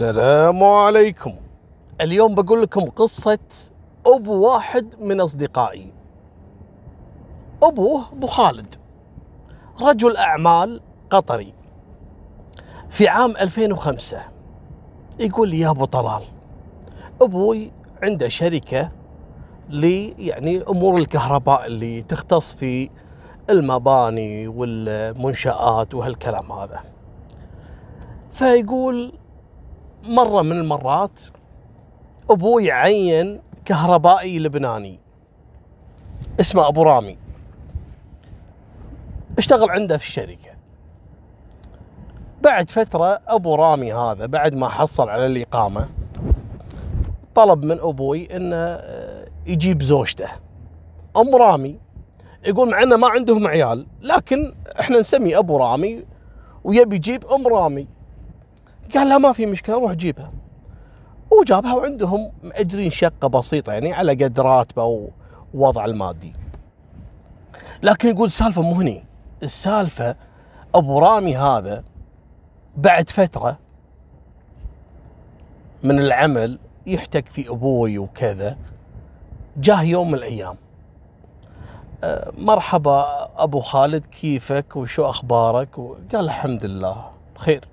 السلام عليكم. اليوم بقول لكم قصة أبو واحد من أصدقائي. أبوه أبو خالد. رجل أعمال قطري. في عام 2005 يقول لي يا أبو طلال أبوي عنده شركة لي يعني أمور الكهرباء اللي تختص في المباني والمنشآت وهالكلام هذا. فيقول مرة من المرات أبوي عين كهربائي لبناني اسمه أبو رامي. اشتغل عنده في الشركة. بعد فترة أبو رامي هذا بعد ما حصل على الإقامة طلب من أبوي أنه آه، يجيب زوجته. أم رامي يقول مع أنه ما عندهم عيال لكن إحنا نسمي أبو رامي ويبي يجيب أم رامي. قال لا ما في مشكلة روح جيبها. وجابها وعندهم مأجرين شقة بسيطة يعني على قد راتبه ووضع المادي. لكن يقول السالفة مو هني. السالفة أبو رامي هذا بعد فترة من العمل يحتك في أبوي وكذا جاه يوم من الأيام. أه، مرحبا أبو خالد كيفك؟ وشو أخبارك؟ وقال الحمد لله بخير.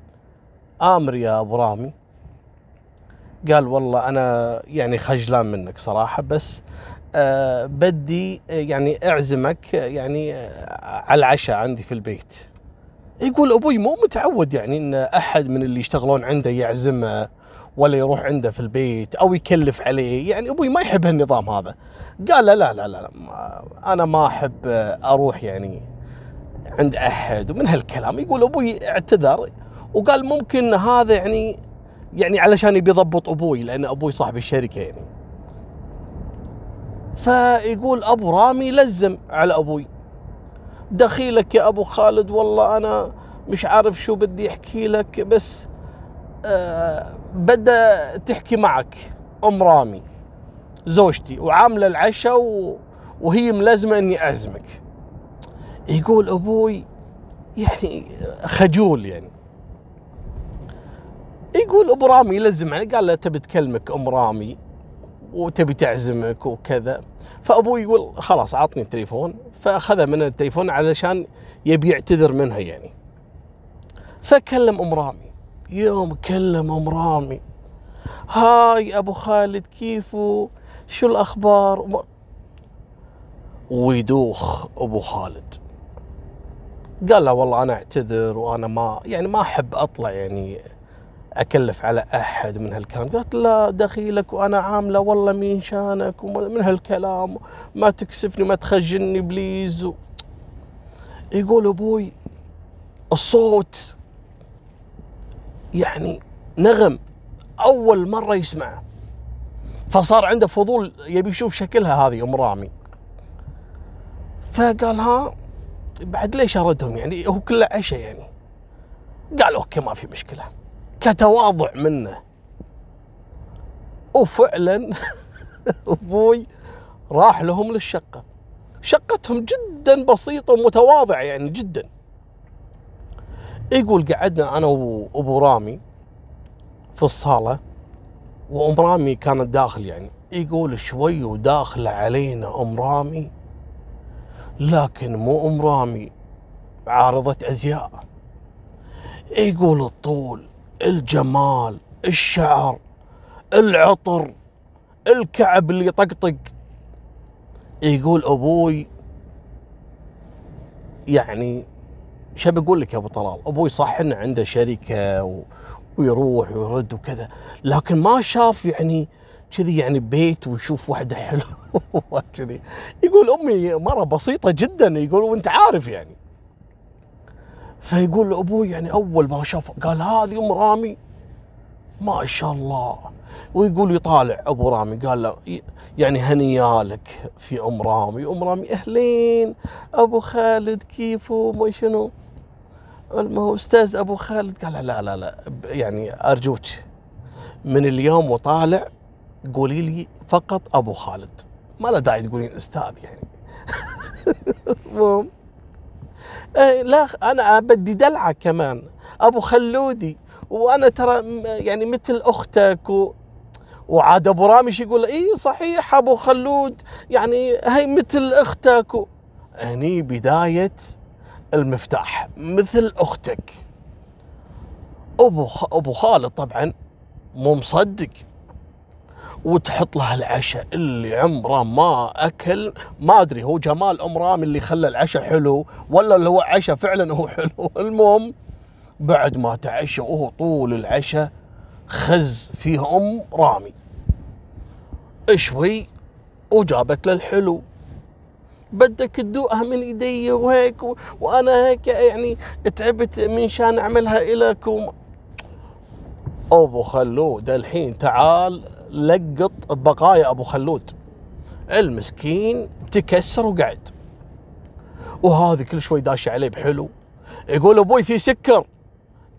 آمر يا أبو رامي. قال والله أنا يعني خجلان منك صراحة بس أه بدي يعني أعزمك يعني آه، على العشاء عندي في البيت. يقول أبوي مو متعود يعني إن أحد من اللي يشتغلون عنده يعزمه ولا يروح عنده في البيت أو يكلف عليه. يعني أبوي ما يحب هالنظام هذا. قال لا لا لا, لا أنا ما أحب أروح يعني عند أحد. ومن هالكلام يقول أبوي اعتذر وقال ممكن هذا يعني يعني علشان يبي يضبط أبوي لأن أبوي صاحب الشركة يعني. فيقول أبو رامي لزم على أبوي. دخيلك يا أبو خالد والله أنا مش عارف شو بدي أحكي لك بس آه بدأ تحكي معك أم رامي زوجتي وعاملة العشاء وهي ملزمة إني أعزمك. يقول أبوي يعني خجول يعني. يقول أبو رامي يلزم عليه قال له تبي تكلمك أم رامي وتبي تعزمك وكذا. فابوي يقول خلاص عطني التليفون. فاخذه من التليفون علشان يبي يعتذر منها يعني. فكلم أم رامي. يوم كلم أم رامي. هاي أبو خالد كيفو؟ شو الأخبار؟ ويدوخ أبو خالد. قال له والله أنا أعتذر وأنا ما يعني ما أحب أطلع يعني أكلف على أحد من هالكلام. قالت لا دخيلك وأنا عاملة والله من شانك ومن هالكلام. ما تكسفني ما تخجلني بليز. و... يقول أبوي الصوت يعني نغم. أول مرة يسمعه. فصار عنده فضول يبي يشوف شكلها هذه أم رامي. فقال ها بعد ليش أردهم يعني؟ هو كله عشاء يعني. قال أوكي ما في مشكلة. كتواضع منه. وفعلا أبوي راح لهم للشقة. شقتهم جدا بسيطة ومتواضعة يعني جدا. يقول قعدنا أنا وأبو رامي في الصالة وأم رامي كانت داخل يعني. يقول شوي وداخله علينا أم رامي لكن مو أم رامي عارضة أزياء. يقول الطول الجمال الشعر العطر الكعب اللي يطقطق. يقول أبوي يعني شو بقول لك يا أبو طلال أبوي صح إنه عنده شركة و... ويروح ويرد وكذا لكن ما شاف يعني كذي يعني بيت ويشوف واحدة حلوة كذي. يقول أمي مرة بسيطة جدا يقول وأنت عارف يعني. فيقول أبوي يعني أول ما شاف قال هذه أم رامي؟ ما شاء الله. ويقول يطالع أبو رامي قال له يعني هنيالك في أم رامي. أم رامي أهلين. أبو خالد كيفه ما شنو؟ هو أستاذ أبو خالد قال لا لا لا يعني أرجوك. من اليوم وطالع قولي لي فقط أبو خالد. ما له داعي تقولين أستاذ يعني. المهم. لا أنا بدي دلعة كمان. أبو خلودي وأنا ترى يعني مثل أختك و وعاد أبو رامي شو يقول إي صحيح أبو خلود يعني هي مثل أختك و... هني بداية المفتاح مثل أختك. أبو خ... أبو خالد طبعا مو مصدق. وتحط له العشاء اللي عمره ما أكل. ما أدري هو جمال ام رامي اللي خلى العشاء حلو ولا اللي هو عشاء فعلا هو حلو. المهم بعد ما تعشى وهو طول العشاء خز فيه أم رامي. شوي وجابت له الحلو. بدك تدوقها من إيدي وهيك و... وأنا هيك يعني تعبت من شان اعملها الك وم... أبو خلود الحين تعال لقط بقايا أبو خلود. المسكين تكسر وقعد. وهذه كل شوي داشه عليه بحلو. يقول أبوي في سكر.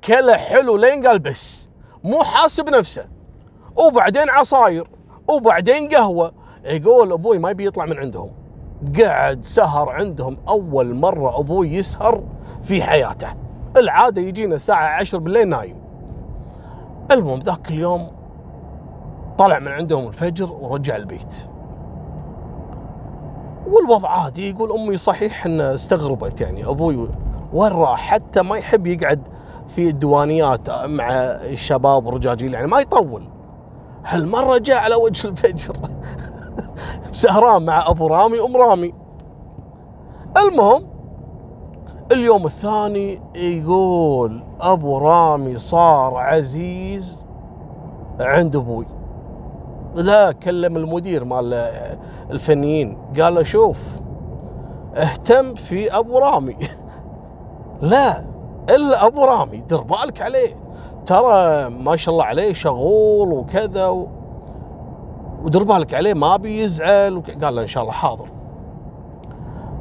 كله حلو لين قال بس. مو حاسب نفسه. وبعدين عصاير. وبعدين قهوة. يقول أبوي ما يبي يطلع من عندهم. قعد سهر عندهم. أول مرة أبوي يسهر في حياته. العادة يجينا الساعة 10 بالليل نايم. المهم ذاك اليوم طلع من عندهم الفجر ورجع البيت. والوضع عادي يقول أمي صحيح إن استغربت يعني أبوي وين راح؟ حتى ما يحب يقعد في الديوانيات مع الشباب والرجاجيل يعني ما يطول. هالمرة جاء على وجه الفجر. سهران مع أبو رامي وام رامي. المهم اليوم الثاني يقول أبو رامي صار عزيز عند أبوي. لا كلم المدير مال الفنيين قال له شوف اهتم في أبو رامي. لا إلا أبو رامي دير بالك عليه. ترى ما شاء الله عليه شغول وكذا و... ودير بالك عليه ما بيزعل وك... قال له إن شاء الله حاضر.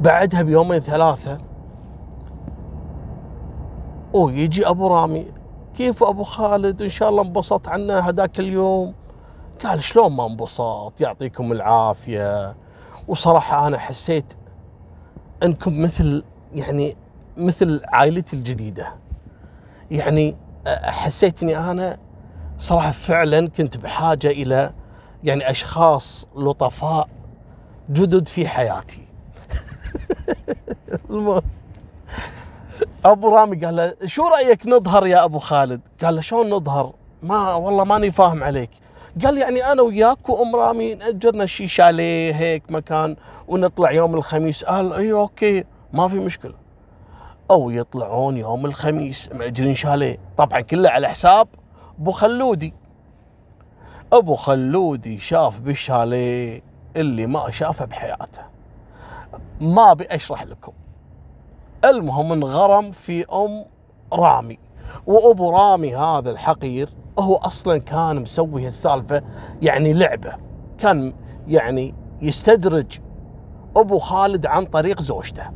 بعدها بيومين ثلاثة ويجي أبو رامي كيف أبو خالد؟ إن شاء الله انبسط عنا هذاك اليوم. قال شلون ما انبسط يعطيكم العافية وصراحة أنا حسيت إنكم مثل يعني مثل عائلتي الجديدة يعني حسيت إني أنا صراحة فعلا كنت بحاجة إلى يعني أشخاص لطفاء جدد في حياتي أبو رامي قال له شو رأيك نظهر يا أبو خالد؟ قال له شلون نظهر؟ ما والله ماني فاهم عليك. قال يعني أنا وياك وام رامي نأجرنا شي شاليه هيك مكان ونطلع يوم الخميس قال اي okay ما في مشكلة. أو يطلعون يوم الخميس مأجرين شاليه، طبعا كله على حساب أبو خلودي. أبو خلودي شاف بالشاليه اللي ما شافه بحياته. ما أبي أشرح لكم. المهم انغرم في أم رامي وأبو رامي هذا الحقير هو أصلا كان مسوي هالسالفة يعني لعبة. كان يعني يستدرج أبو خالد عن طريق زوجته.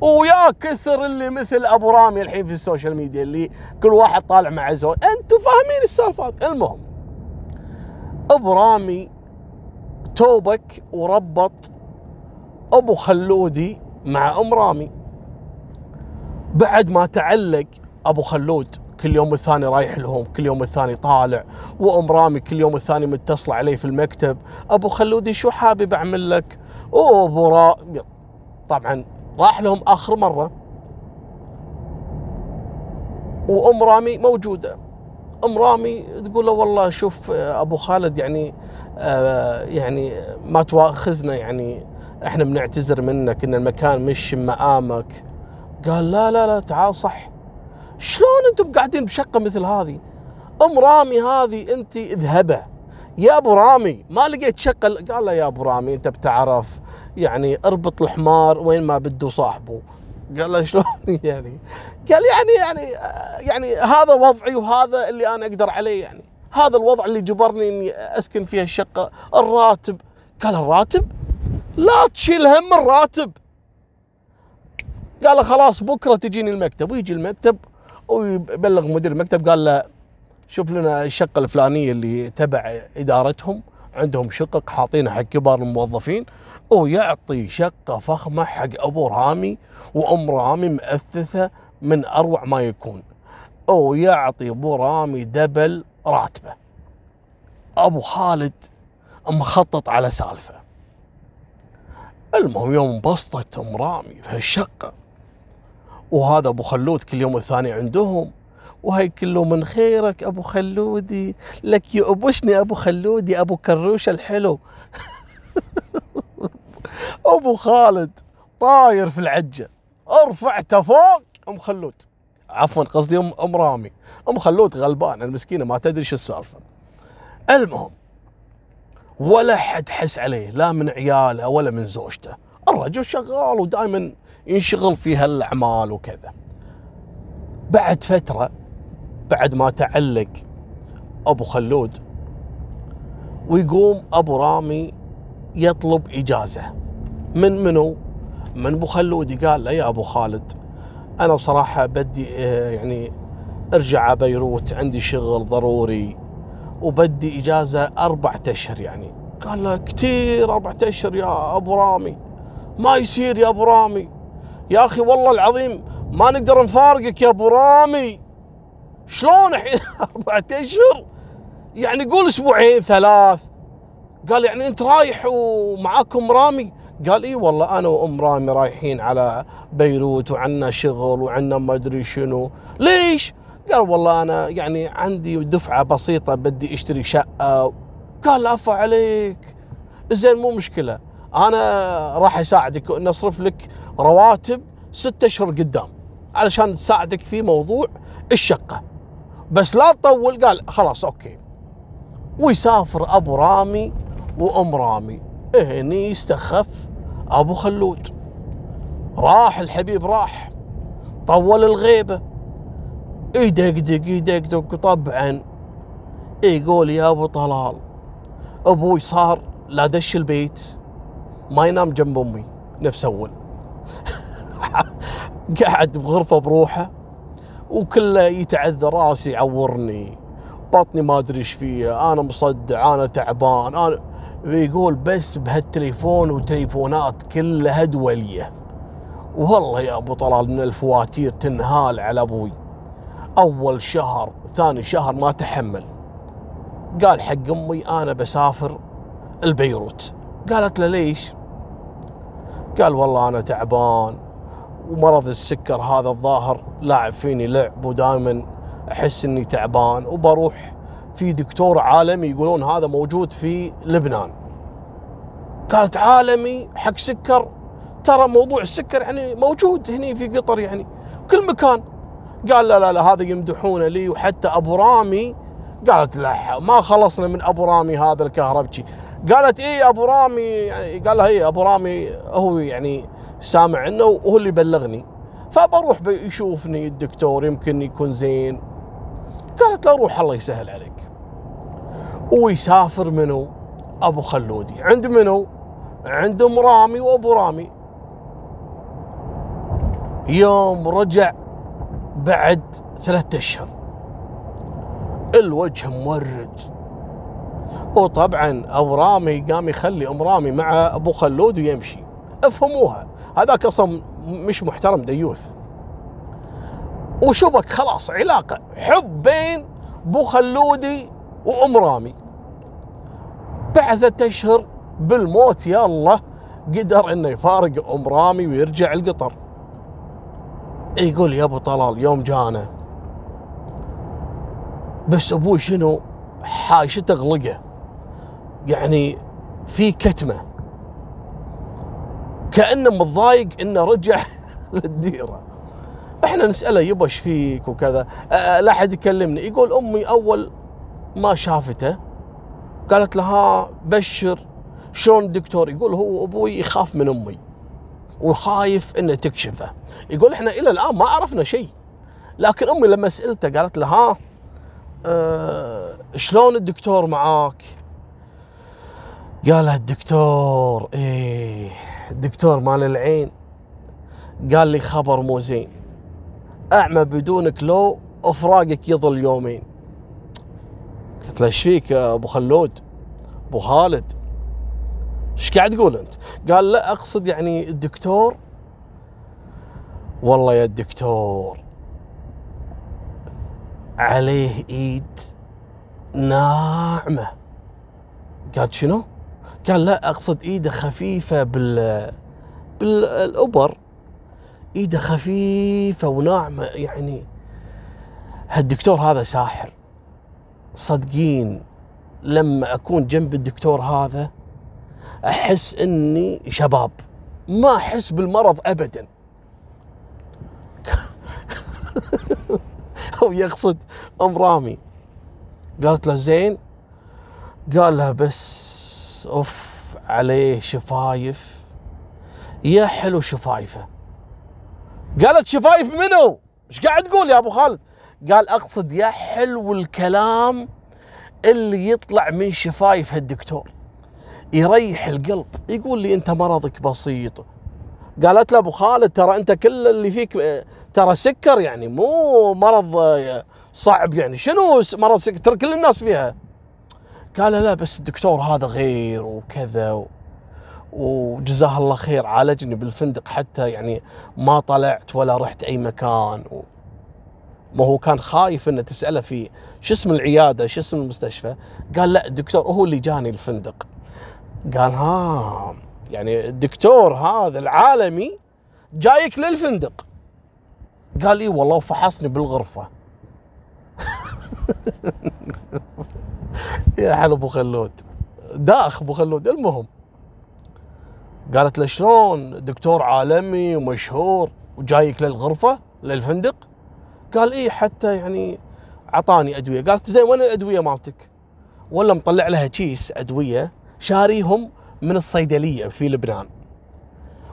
ويا كثر اللي مثل أبو رامي الحين في ال social media اللي كل واحد طالع مع زوج. أنتم فاهمين السالفات المهم أبو رامي توبك وربط أبو خلودي مع أم رامي. بعد ما تعلق أبو خلود كل يوم الثاني رايح لهم كل يوم الثاني طالع. وأم رامي كل يوم الثاني متصلة عليه في المكتب. أبو خلودي شو حابب أعمل لك؟ أبو را طبعا راح لهم آخر مرة. وأم رامي موجودة. أم رامي تقول له والله شوف أبو خالد يعني آه يعني ما تواخذنا يعني إحنا بنعتذر منك إن المكان مش مقامك قال لا لا لا تعال صح. شلون أنتم قاعدين بشقة مثل هذه؟ أم رامي هذه أنت اذهبه يا أبو رامي ما لقيت شقة قال له يا أبو رامي أنت بتعرف يعني أربط الحمار وين ما بده صاحبه. قال له شلون يعني؟ قال يعني يعني يعني هذا وضعي وهذا اللي أنا أقدر عليه يعني. هذا الوضع اللي جبرني إني أسكن فيها الشقة. الراتب. قال الراتب؟ لا تشيل هم الراتب. قال خلاص بكرة تجيني المكتب. ويجي المكتب ويبلغ مدير المكتب قال له شوف لنا الشقة الفلانية اللي تبع إدارتهم عندهم شقق حاطينها حق كبار الموظفين ويعطي شقة فخمة حق أبو رامي وأم رامي مؤثثة من أروع ما يكون. ويعطي أبو رامي دبل راتبه. أبو خالد مخطط على سالفة. المهم يوم انبسطت أم رامي في هالشقة وهذا أبو خلود كل يوم الثاني عندهم. وهي كله من خيرك أبو خلودي لك يؤبشني أبو خلودي أبو كروش الحلو. أبو خالد طاير في العجة. ارفعته فوق. أم خلود. عفوا قصدي ام أم رامي. أم خلود غلبانه المسكينة ما تدري شو السالفة. المهم ولا حد حس عليه لا من عياله ولا من زوجته. الرجل شغال ودائما ينشغل في هالاعمال وكذا. بعد فترة بعد ما تعلق أبو خلود ويقوم أبو رامي يطلب إجازة. من منو؟ من أبو خلود. قال له يا أبو خالد أنا بصراحة بدي آه، يعني أرجع على بيروت عندي شغل ضروري وبدي إجازة أربعة أشهر يعني. قال له كثير أربعة أشهر يا أبو رامي. ما يصير يا أبو رامي. يا أخي والله العظيم ما نقدر نفارقك يا أبو رامي. شلون الحين أربعة أشهر؟ يعني قول أسبوعين ثلاث. قال يعني أنت رايح ومعاكم رامي؟ قال إي والله أنا وأم رامي رايحين على بيروت وعنا شغل وعنا ما أدري شنو. ليش؟ قال والله أنا يعني عندي دفعة بسيطة بدي أشتري شقة. قال عفا عليك. زين مو مشكلة. أنا راح أساعدك نصرف لك رواتب ستة أشهر قدام علشان تساعدك في موضوع الشقة. بس لا تطول قال خلاص أوكي. ويسافر أبو رامي وأم رامي. هني استخف أبو خلود. راح الحبيب راح. طول الغيبة. يدقدق يدقدق طبعا. يقول يا أبو طلال أبوي صار لا دش البيت. ما ينام جنب أمي نفس أول. قاعد بغرفة بروحه وكله يتعذر راسي يعورني. بطني ما أدري إيش فيه أنا مصدع أنا تعبان أنا يقول بس بهالتليفون وتليفونات كلها دوليه والله يا أبو طلال من الفواتير تنهال على أبوي. أول شهر ثاني شهر ما تحمل. قال حق أمي أنا بسافر البيروت. قالت له ليش؟ قال والله أنا تعبان ومرض السكر هذا الظاهر لاعب فيني لعب ودائما أحس إني تعبان وبروح في دكتور عالمي يقولون هذا موجود في لبنان. قالت عالمي حق سكر ترى موضوع السكر يعني موجود هني في قطر يعني كل مكان. قال لا لا لا هذا يمدحونه لي وحتى أبو رامي. قالت لا ما خلصنا من أبو رامي هذا الكهربجي. قالت إيه أبو رامي؟ يعني قال لها إيه أبو رامي؟ هو يعني سامع عنه وهو اللي بلغني. فبروح يشوفني الدكتور يمكن يكون زين. قالت له روح الله يسهل عليك. ويسافر منو؟ أبو خلودي. عند منو؟ عند أم رامي وأبو رامي. يوم رجع بعد ثلاثة أشهر. الوجه مورد وطبعا ابو رامي قام يخلي أم رامي مع أبو خلود ويمشي. افهموها. هذاك أصلا مش محترم ديوث. وشبك خلاص علاقة. حب بين أبو خلودي وأم رامي. بعد اشهر بالموت يا الله قدر إنه يفارق أم رامي ويرجع القطر. يقول يا أبو طلال يوم جانا. بس أبوي شنو؟ حايشته غلقة. يعني في كتمة. كانه متضايق إنه رجع للديرة. إحنا نسأله يبا إيش فيك وكذا. لا أحد يكلمني. يقول أمي أول ما شافته قالت له ها بشر شلون الدكتور؟ يقول هو أبوي يخاف من أمي وخايف إنه تكشفه. يقول إحنا إلى الآن ما عرفنا شيء. لكن أمي لما سألته قالت له ها أه شلون الدكتور معاك؟ قالها الدكتور إيه الدكتور مال العين قال لي خبر مو زين. أعمى بدونك لو أفراقك يظل يومين. قلت له إيش فيك يا أبو خلود؟ أبو خالد إيش قاعد تقول أنت؟ قال لا أقصد يعني الدكتور. والله يا الدكتور عليه إيد ناعمة. قال شنو؟ قال لا أقصد إيده خفيفة بال بالأبر. إيده خفيفة وناعمة يعني هالدكتور هذا ساحر صدقين. لما أكون جنب الدكتور هذا أحس إني شباب ما أحس بالمرض ابدا. أو يقصد ام رامي قالت له زين قال لها بس أوف عليه شفايف. يا حلو شفايفه. قالت شفايف منو؟ إيش قاعد تقول يا أبو خالد؟ قال أقصد يا حلو الكلام اللي يطلع من شفايف هالدكتور. يريح القلب يقول لي أنت مرضك بسيط. قالت له أبو خالد ترى أنت كل اللي فيك ترى سكر يعني مو مرض صعب يعني. شنو مرض سكر؟ ترى كل الناس فيها. قال لا بس الدكتور هذا غير وكذا و... وجزاه الله خير عالجني بالفندق حتى يعني ما طلعت ولا رحت أي مكان و... ما هو كان خايف إنه تسأله في شو اسم العيادة شو اسم المستشفى. قال لا الدكتور هو اللي جاني الفندق. قال ها يعني الدكتور هذا العالمي جايك للفندق. قال لي والله وفحصني بالغرفة. يا حل أبو خلود داخ أبو خلود المهم قالت له شلون؟ دكتور عالمي ومشهور وجايك للغرفة للفندق؟ قال إيه حتى يعني عطاني أدوية. قالت زين وين الأدوية مالتك؟ ولا مطلع لها كيس أدوية شاريهم من الصيدلية في لبنان.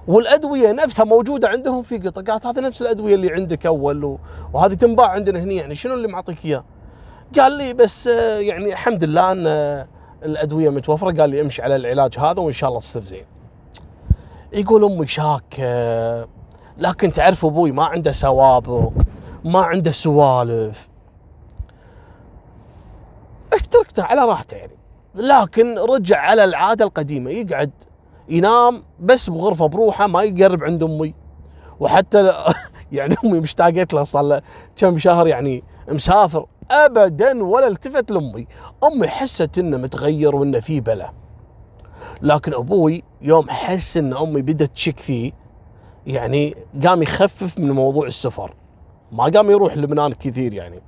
والأدوية نفسها موجودة عندهم في قطع قالت هذا نفس الأدوية اللي عندك أول وهذه تنباع عندنا هنا يعني شنو اللي معطيك إياه؟ قال لي بس آه، يعني الحمد لله أن آه، الأدوية متوفرة. قال لي امشي على العلاج هذا وإن شاء الله تصير زين. يقول أمي شاكه لكن تعرف أبوي ما عنده سوابق ما عنده سوالف. تركته على راحته يعني. لكن رجع على العادة القديمة يقعد ينام بس بغرفة بروحه ما يقرب عند أمي. وحتى يعني أمي مشتاقت له صار له كم شهر يعني مسافر. ابدا ولا التفت لأمي. أمي حست انه متغير وانه في بلا. لكن أبوي يوم حس إن أمي بدأت تشك فيه يعني قام يخفف من موضوع السفر. ما قام يروح لبنان كثير يعني.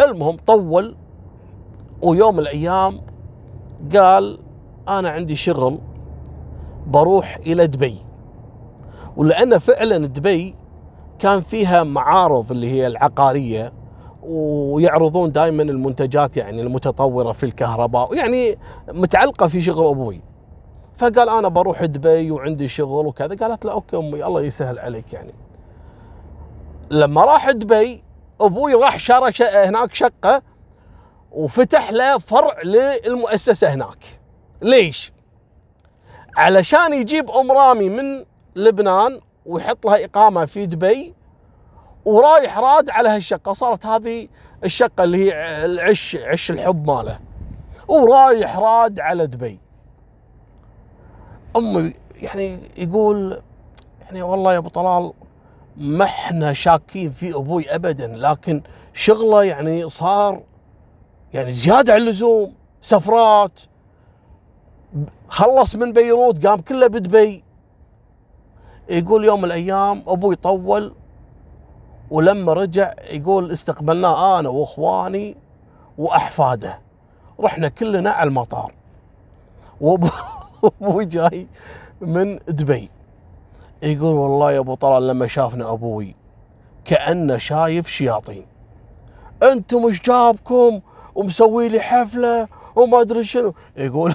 المهم طول ويوم الأيام قال أنا عندي شغل بروح إلى دبي. ولأن فعلا دبي كان فيها معارض اللي هي العقارية ويعرضون دائما المنتجات يعني المتطورة في الكهرباء يعني متعلقة في شغل أبوي. فقال أنا بروح دبي وعندي شغل وكذا. قالت له أوكي أمي الله يسهل عليك يعني. لما راح دبي أبوي راح شرى هناك شقة وفتح له فرع للمؤسسة هناك. ليش؟ علشان يجيب ام رامي من لبنان ويحط لها إقامة في دبي ورايح راد على هالشقة. صارت هذه الشقة اللي هي العش عش الحب ماله. ورايح راد على دبي. امي يعني يقول يعني والله يا أبو طلال ما إحنا شاكين في أبوي ابدا لكن شغله يعني صار يعني زيادة عن اللزوم سفرات. خلص من بيروت قام كله بدبي. يقول يوم من الأيام أبوي طول ولما رجع يقول استقبلناه أنا وإخواني وأحفاده. رحنا كلنا على المطار. وابوي جاي من دبي. يقول والله يا أبو طلال لما شافنا أبوي كأنه شايف شياطين. أنتم إيش جابكم؟ ومسوي لي حفلة وما أدري شنو. يقول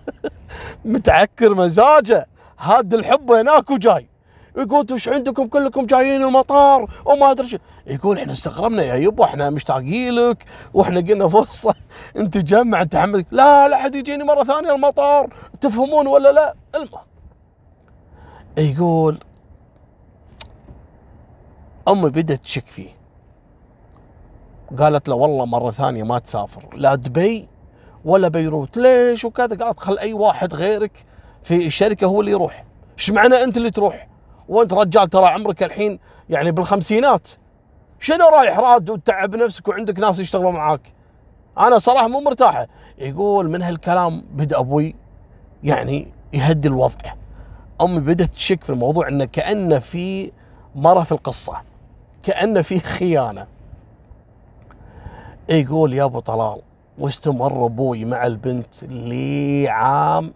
متعكر مزاجه. هاد الحب هناك وجاي. يقول أنتم إيش عندكم كلكم جايين المطار وما أدري شو. يقول إحنا استغربنا يا يبا إحنا مشتاقين لك وإحنا قلنا فرصة. أنت جمع أنت حمد لا لا حد يجيني مرة ثانية المطار. تفهمون ولا لا؟ المهم. يقول أمي بدأت تشك فيه. قالت له والله مرة ثانية ما تسافر لا دبي ولا بيروت. ليش؟ وكذا. قالت خل أي واحد غيرك في الشركة هو اللي يروح. إيش معنى أنت اللي تروح؟ وانت رجال ترى عمرك الحين يعني بالخمسينات. شنو رايح راد وتعب نفسك وعندك ناس يشتغلون معاك؟ أنا صراحة مو مرتاحة. يقول من هالكلام بدأ أبوي يعني يهدي الوضع. أمي بدأت تشك في الموضوع إنه كانه في مرة في القصة. كانه في خيانة. يقول يا أبو طلال واستمر أبوي مع البنت لعام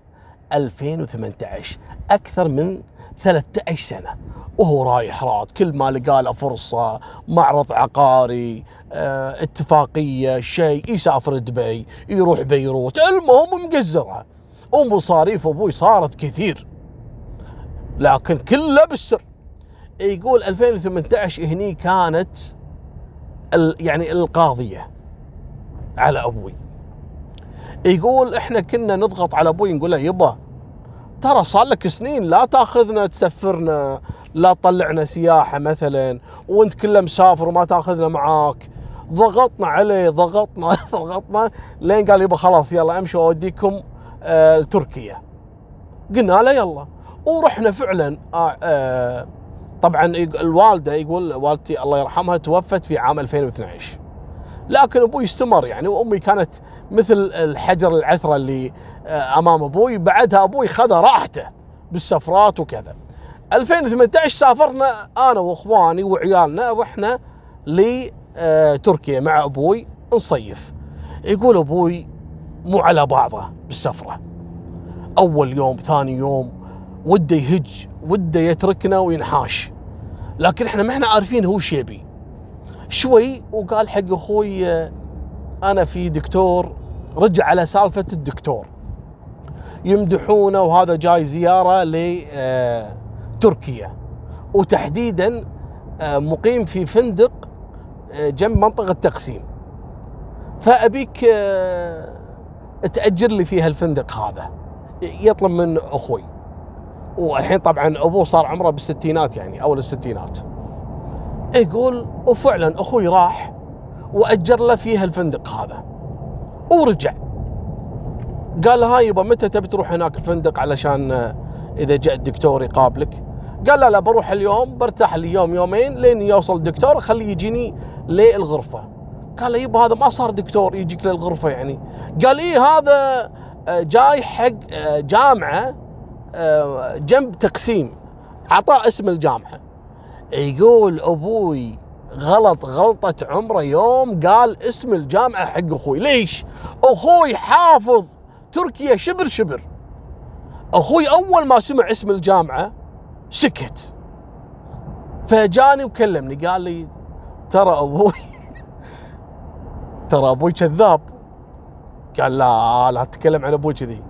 2018 أكثر من 13 سنة. وهو رايح راد. كل ما لقى له فرصة معرض عقاري آه اتفاقية شيء يسافر دبي يروح بيروت. المهم مقزرها ومصاريف أبوي صارت كثير. لكن كله بالسر. يقول 2018 هني كانت يعني القاضية على أبوي. يقول إحنا كنا نضغط على أبوي نقول له يبا ترى صار لك سنين لا تاخذنا تسفرنا لا تطلعنا سياحة مثلا وانت كله مسافر وما تاخذنا معاك. ضغطنا عليه ضغطنا ضغطنا لين قال يبا خلاص يلا امشوا اوديكم آه تركيا. قلنا له يلا. ورحنا فعلا آه آه طبعا الوالدة يقول والدتي الله يرحمها توفت في عام 2012 لكن أبوي استمر يعني وأمي كانت مثل الحجر العثرة اللي آه، أمام أبوي. بعدها أبوي خذ راحته بالسفرات وكذا. 2018 سافرنا أنا وإخواني وعيالنا رحنا لتركيا مع أبوي نصيف. يقول أبوي مو على بعضه بالسفرة. أول يوم ثاني يوم وده يهج وده يتركنا وينحاش. لكن إحنا ما إحنا عارفين هو شيبي شوي وقال حق أخوي أنا في دكتور رجع على سالفة الدكتور. يمدحونه وهذا جاي زيارة لتركيا وتحديدا آه، مقيم في فندق آه، جنب منطقة تقسيم. فأبيك آه، تأجر لي في هالفندق هذا. يطلب من أخوي. والحين طبعا أبوه صار عمره بالستينات يعني أول الستينات. يقول وفعلا أخوي راح. وأجر له فيها الفندق هذا. ورجع. قال هاي يبا متى تبي تروح هناك الفندق علشان إذا جاء الدكتور يقابلك؟ قال لا لا بروح اليوم برتاح لي يوم يومين لين يوصل الدكتور خليه يجيني للغرفة. قال له يبا هذا ما صار دكتور يجيك للغرفة يعني. قال إيه هذا آه، جاي حق آه، جامعة آه، جنب تقسيم. عطاه اسم الجامعة. يقول أبوي غلط غلطة عمره يوم قال اسم الجامعة حق أخوي. ليش؟ أخوي حافظ تركيا شبر شبر. أخوي أول ما سمع اسم الجامعة سكت. فجاني وكلمني قال لي ترى أبوي ترى أبوي كذاب. قال لا لا تتكلم عن أبوي كذي.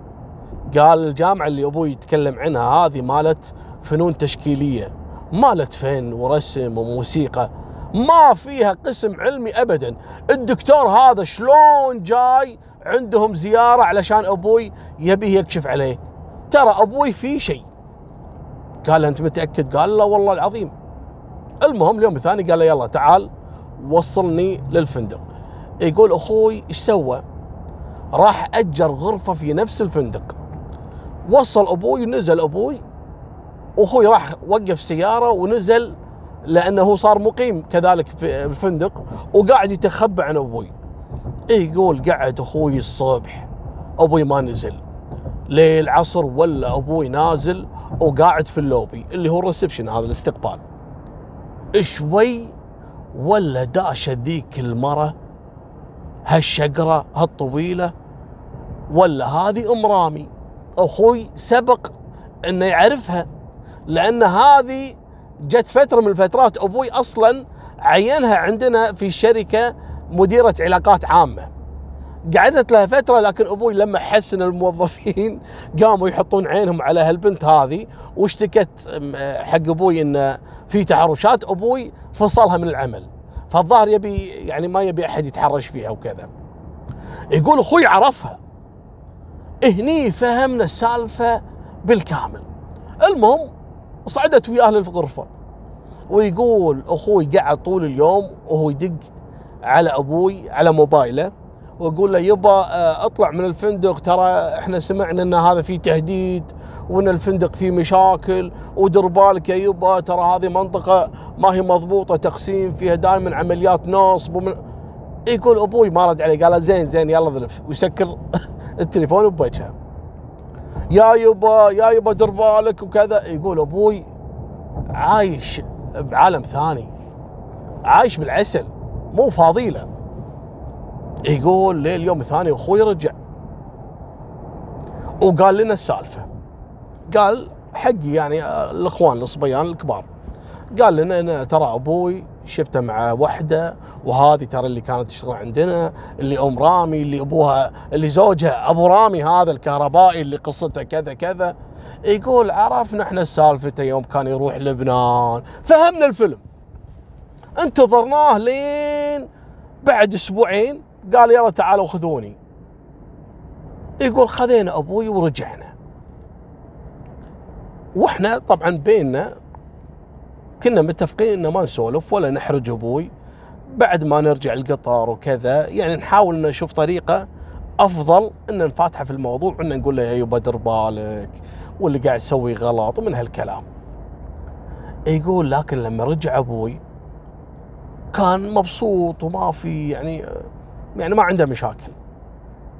قال الجامعة اللي أبوي يتكلم عنها هذه مالت فنون تشكيلية مالت فن ورسم وموسيقى. ما فيها قسم علمي ابدا. الدكتور هذا شلون جاي عندهم زيارة علشان أبوي يبيه يكشف عليه. ترى أبوي في شيء. قال أنت متأكد؟ قال لا والله العظيم. المهم اليوم الثاني قال له يلا تعال وصلني للفندق. يقول أخوي إيش سوى؟ راح أجر غرفة في نفس الفندق. وصل أبوي ونزل أبوي. واخوي راح وقف سيارة ونزل لأنه صار مقيم كذلك في الفندق وقاعد يتخبى عن أبوي. إيه يقول قعد أخوي الصبح أبوي ما نزل. ليل عصر ولا أبوي نازل وقاعد في اللوبي اللي هو ال reception هذا الاستقبال. شوي ولا داشه ذيك المرة هالشقرة هالطويلة ولا هذه أم رامي. أخوي سبق إنه يعرفها لأن هذه جت فترة من الفترات أبوي أصلا عينها عندنا في الشركة مديرة علاقات عامة. قعدت لها فترة لكن أبوي لما حس ان الموظفين قاموا يحطون عينهم على هالبنت هذه واشتكت حق أبوي إن في تحرشات أبوي فصلها من العمل. فالظاهر يبي يعني ما يبي أحد يتحرش فيها وكذا. يقول أخوي عرفها. هني فهمنا السالفة بالكامل. المهم صعدت وياه للغرفه ويقول أخوي قعد طول اليوم وهو يدق على أبوي على موبايله ويقول له يبا آه، أطلع من الفندق ترى إحنا سمعنا إن هذا في تهديد وإن الفندق فيه مشاكل ودر بالك يا يبا ترى هذه منطقة ما هي مضبوطة تقسيم فيها دائما عمليات نصب ومن يقول أبوي ما رد عليه قال زين زين يلا ذلف. ويسكر التليفون بوجهه. يا يبا يا يبا در بالك وكذا. يقول أبوي عايش بعالم ثاني عايش بالعسل مو فاضيله. يقول ليل يوم ثاني أخوي رجع. وقال لنا السالفة. قال حقي يعني الإخوان الصبيان الكبار. قال لنا أنا ترى أبوي شفته مع وحدة وهذه ترى اللي كانت تشتغل عندنا اللي أم رامي اللي أبوها اللي زوجها أبو رامي هذا الكهربائي اللي قصته كذا كذا. يقول عرفنا إحنا سالفته يوم كان يروح لبنان. فهمنا الفيلم. انتظرناه لين بعد أسبوعين قال يلا تعالوا خذوني. يقول خذينا أبوي ورجعنا. وإحنا طبعا بيننا كنا متفقين ان ما نسولف ولا نحرج أبوي. بعد ما نرجع القطار وكذا يعني نحاول نشوف طريقة أفضل إن نفاتحه في الموضوع وإن نقول له يا يبا دير بالك واللي قاعد يسوي غلط ومن هالكلام. يقول لكن لما رجع أبوي كان مبسوط وما في يعني يعني ما عنده مشاكل.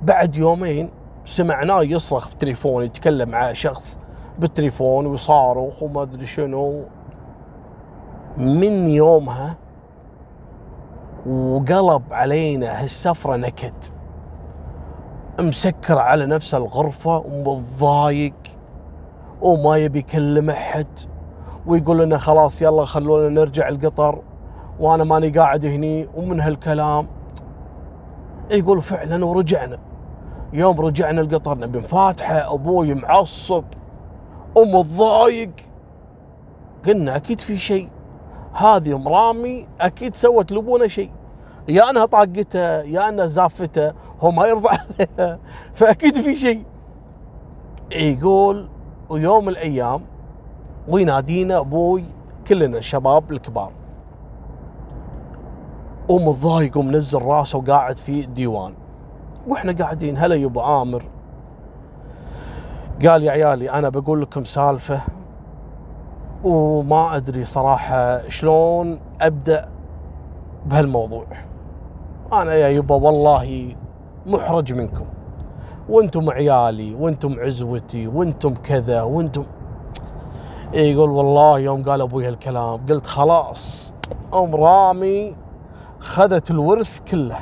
بعد يومين سمعناه يصرخ بالتليفون يتكلم مع شخص بالتليفون ويصارخ وما أدري شنو. من يومها وقلب علينا هالسفرة نكد. مسكر على نفسه الغرفة ومتضايق وما يبي يكلم أحد ويقول لنا خلاص يلا خلونا نرجع القطر وأنا ماني قاعد هني ومن هالكلام. يقول فعلا ورجعنا. يوم رجعنا القطر نبي نفاتحه أبوي معصب ومتضايق. قلنا أكيد في شيء. هذه ام رامي أكيد سوت لابونا شيء. يا أنها طاقته يا أنها زافته هو ما يرضى عليها. فأكيد في شيء. يقول ويوم من الأيام وينادينا أبوي كلنا الشباب الكبار. ومتضايق ومنزل راسه وقاعد في الديوان. وإحنا قاعدين هلا يبا عامر. قال يا عيالي أنا بقول لكم سالفة وما أدري صراحة شلون أبدأ بهالموضوع. أنا يا يبا والله محرج منكم. وأنتم عيالي وأنتم عزوتي وأنتم كذا وأنتم يقول والله يوم قال أبوي هالكلام قلت خلاص أم رامي خذت الورث كله.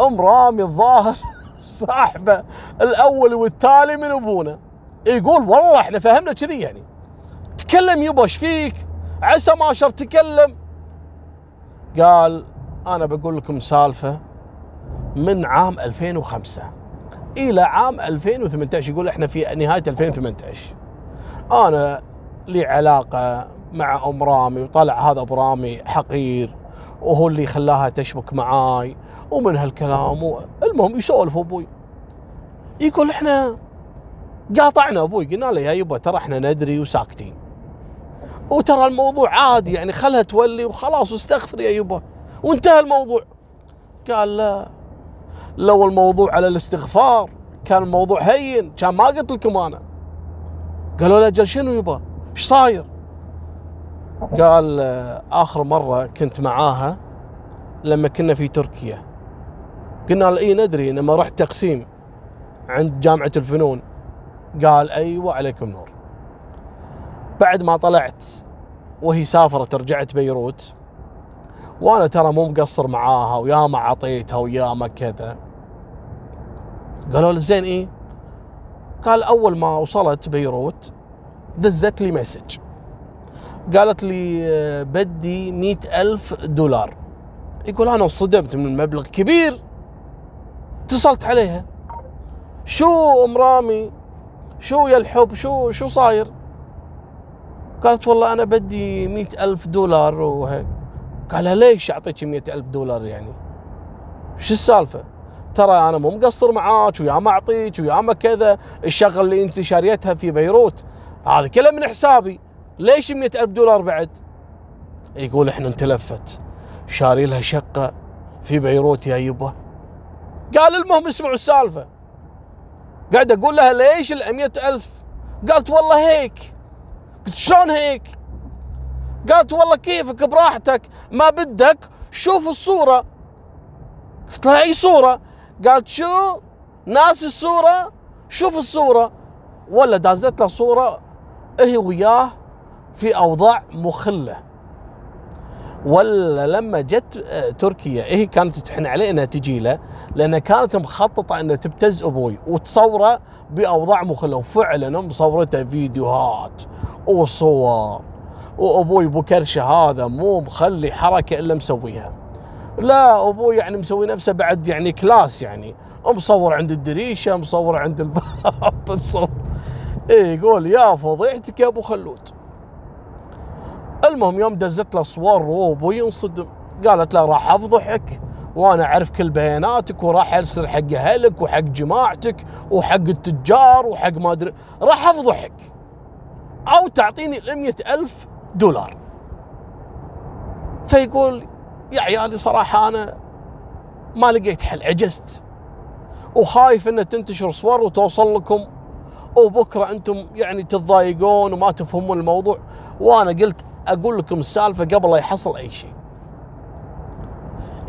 أم رامي الظاهر صاحبه الأول والتالي من أبونا. يقول والله إحنا فهمنا كذي يعني. تكلم يبا إيش فيك؟ عسى ما شر تكلم. قال أنا بقول لكم سالفة من عام 2005 إلى عام 2018 يقول إحنا في نهاية 2018 أنا لي علاقة مع أم رامي وطلع هذا أبو رامي حقير وهو اللي خلاها تشبك معاي ومن هالكلام المهم يسولف أبوي. يقول إحنا قاطعنا أبوي قلنا له يا يبا ترى إحنا ندري وساكتين. وترى الموضوع عادي يعني خلها تولي وخلاص واستغفر يا يبا. وانتهى الموضوع. قال لا. لو الموضوع على الاستغفار كان الموضوع هين كان ما قلت لكم أنا. قالوا له أجل شنو يبا إيش صاير؟ قال آخر مرة كنت معاها لما كنا في تركيا. قلنا إي ندري لما رحت تقسيم عند جامعة الفنون. قال أيوه عليكم نور. بعد ما طلعت وهي سافرت رجعت بيروت. وأنا ترى مو مقصر معاها ويا ما عطيتها ويا ما كذا. قالوا له زين إيه؟ قال أول ما وصلت بيروت دزت لي message. قالت لي آه، بدي مئة ألف دولار. يقول أنا انصدمت من المبلغ كبير. اتصلت عليها. شو ام رامي شو يا الحب؟ شو شو صاير؟ قالت والله أنا بدي مئة ألف دولار وهيك. قال ليش أعطيك مئة ألف دولار يعني؟ شو السالفة؟ ترى أنا مو مقصر معاك ويا ما أعطيك ويا ما كذا. الشغل اللي أنت شاريتها في بيروت هذا كله من حسابي. ليش مئة ألف دولار بعد؟ يقول إحنا انتلفت. شاري لها شقة في بيروت يا يبا. قال المهم اسمعوا السالفة. قاعد أقول لها ليش ال ألف؟ قالت والله هيك. قلت شلون هيك؟ قالت والله كيفك براحتك ما بدك؟ شوف الصورة. قلت لها أي صورة؟ قالت شو؟ ناس الصورة؟ شوف الصورة. ولا دازت له صورة هي وياه في أوضاع مخلة. ولا لما جت آه، تركيا هي كانت تحن عليه إنها تجي له لأنها كانت مخططة إنها تبتز أبوي وتصوره بأوضاع مخلة. وفعلا مصورته فيديوهات وصور. وابوي بكرشه هذا مو مخلي حركة إلا مسويها. لا أبوي يعني مسوي نفسه بعد يعني كلاس يعني. مصور عند الدريشة مصور عند الباب مصور. إيه يقول يا فضيحتك يا أبو خلود. المهم يوم دزت له صور وأبوي ينصدم. قالت له راح أفضحك وأنا أعرف كل بياناتك وراح أرسل حق أهلك وحق جماعتك وحق التجار وحق ما أدري. راح أفضحك. أو تعطيني ال ألف دولار. فيقول يا عيالي صراحة أنا ما لقيت حل عجزت. وخايف أن تنتشر صور وتوصل لكم وبكرة أنتم يعني تتضايقون وما تفهمون الموضوع. وأنا قلت أقول لكم السالفة قبل لا يحصل أي شيء.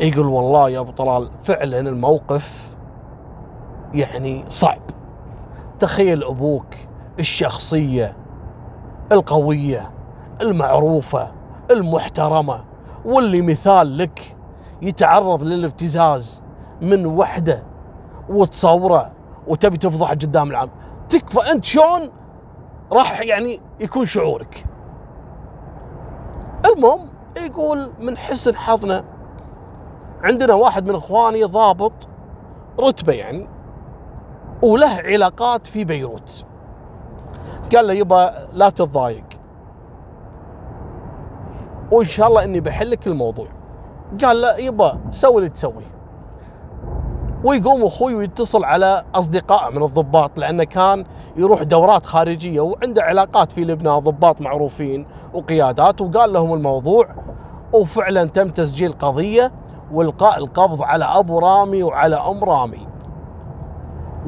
يقول والله يا أبو طلال فعلا الموقف يعني صعب. تخيل أبوك الشخصية القوية المعروفة المحترمة واللي مثال لك يتعرض للابتزاز من وحدة وتصوره وتبي تفضح قدام العام. تكفى أنت شلون راح يعني يكون شعورك. المهم يقول من حسن حظنا عندنا واحد من إخواني ضابط رتبة يعني وله علاقات في بيروت. قال له يبا لا تتضايق. وان شاء الله اني بحلك الموضوع. قال له يبا سوي اللي تسويه ويقوم أخوي ويتصل على أصدقائه من الضباط لأنه كان يروح دورات خارجية وعنده علاقات في لبنان ضباط معروفين وقيادات وقال لهم الموضوع. وفعلا تم تسجيل قضية وإلقاء القبض على أبو رامي وعلى أم رامي.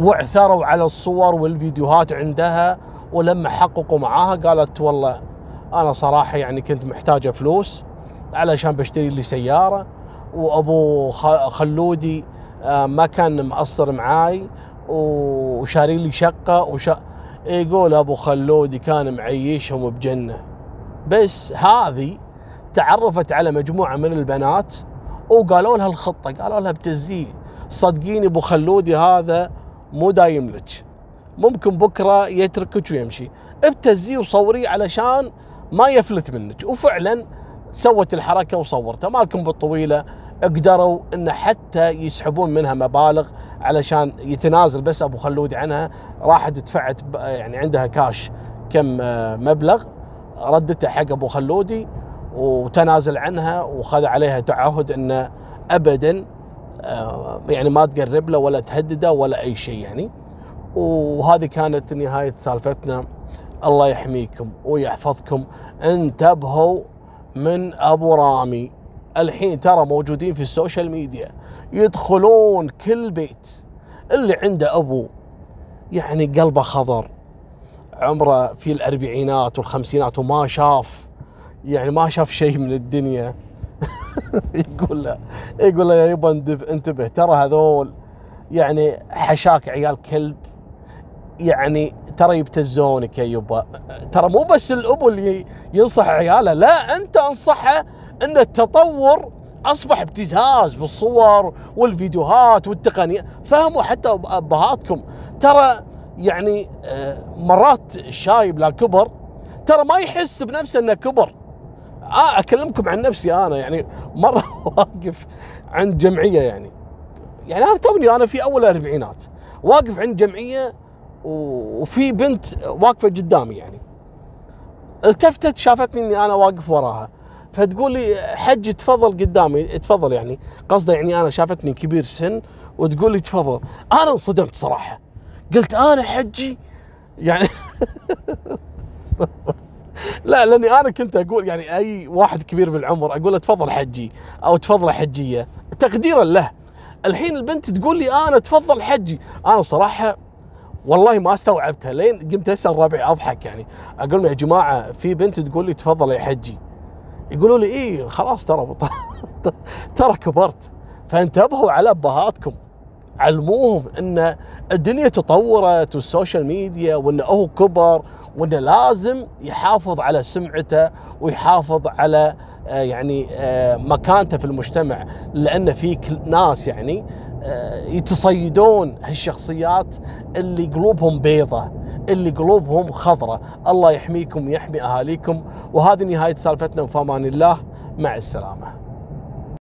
وعثروا على الصور والفيديوهات عندها ولما حققوا معاها قالت والله أنا صراحة يعني كنت محتاجة فلوس علشان بشتري لي سيارة وأبو خلودي آه، ما كان مقصر معاي وشاري لي شقة وش يقول أبو خلودي كان معيشهم بجنة. بس هذه تعرفت على مجموعة من البنات وقالوا لها الخطة قالوا لها بتزيه صدقيني أبو خلودي هذا مو دايم لك. ممكن بكرة يتركك ويمشي. ابتزيه وصوريه علشان ما يفلت منك. وفعلا سوت الحركة وصورته مالكم بالطويلة قدروا إن حتى يسحبون منها مبالغ علشان يتنازل. بس أبو خلود عنها راحت دفعت يعني عندها كاش كم آه، مبلغ ردته حق أبو خلودي وتنازل عنها وخذ عليها تعهد انه ابدا آه، يعني ما تقرب له ولا تهدده ولا أي شيء يعني. وهذه كانت نهاية سالفتنا. الله يحميكم ويحفظكم. انتبهوا من أبو رامي. الحين ترى موجودين في ال social media. يدخلون كل بيت. اللي عنده أبو يعني قلبه خضر. عمره في الأربعينات والخمسينات وما شاف. يعني ما شاف شيء من الدنيا. يقول له يقول له يا يبا انتبه. ترى هذول يعني حشاك عيال كلب. يعني ترى يبتزونك يا يبا. ترى مو بس الابو اللي ينصح عياله لا أنت أنصحه إن التطور أصبح ابتزاز بالصور والفيديوهات والتقنية. فهموا حتى أبهاتكم. ترى يعني آه، مرات الشايب لا كبر ترى ما يحس بنفسه إنه كبر. آه أكلمكم عن نفسي أنا يعني مرة واقف عند جمعية يعني. يعني أنا توني أنا في أول الاربعينات واقف عند جمعية وفي بنت واقفة قدامي يعني. التفتت شافتني اني أنا واقف وراها. فتقول لي حج تفضل قدامي. تفضل يعني. قصده يعني أنا شافتني كبير سن وتقول لي تفضل. أنا انصدمت صراحة. قلت أنا حجي؟ يعني لا لأني أنا كنت أقول يعني أي واحد كبير بالعمر أقول له تفضل حجي أو تفضل حجية. تقديرا له. الحين البنت تقول لي أنا تفضل حجي. أنا صراحة والله ما استوعبتها لين قمت أسأل ربعي أضحك يعني. أقول يا جماعة في بنت تقول لي تفضل يا حجي. يقولوا لي إيه خلاص ترى ترى كبرت فانتبهوا على أبهاتكم. علموهم إن الدنيا تطورت وال social media وانه هو كبر وانه لازم يحافظ على سمعته ويحافظ على آه، يعني آه، مكانته في المجتمع. لأن في ناس يعني يتصيدون هالشخصيات اللي قلوبهم بيضة اللي قلوبهم خضرة. الله يحميكم ويحمي أهاليكم. وهذه نهاية سالفتنا. وفامان الله مع السلامة.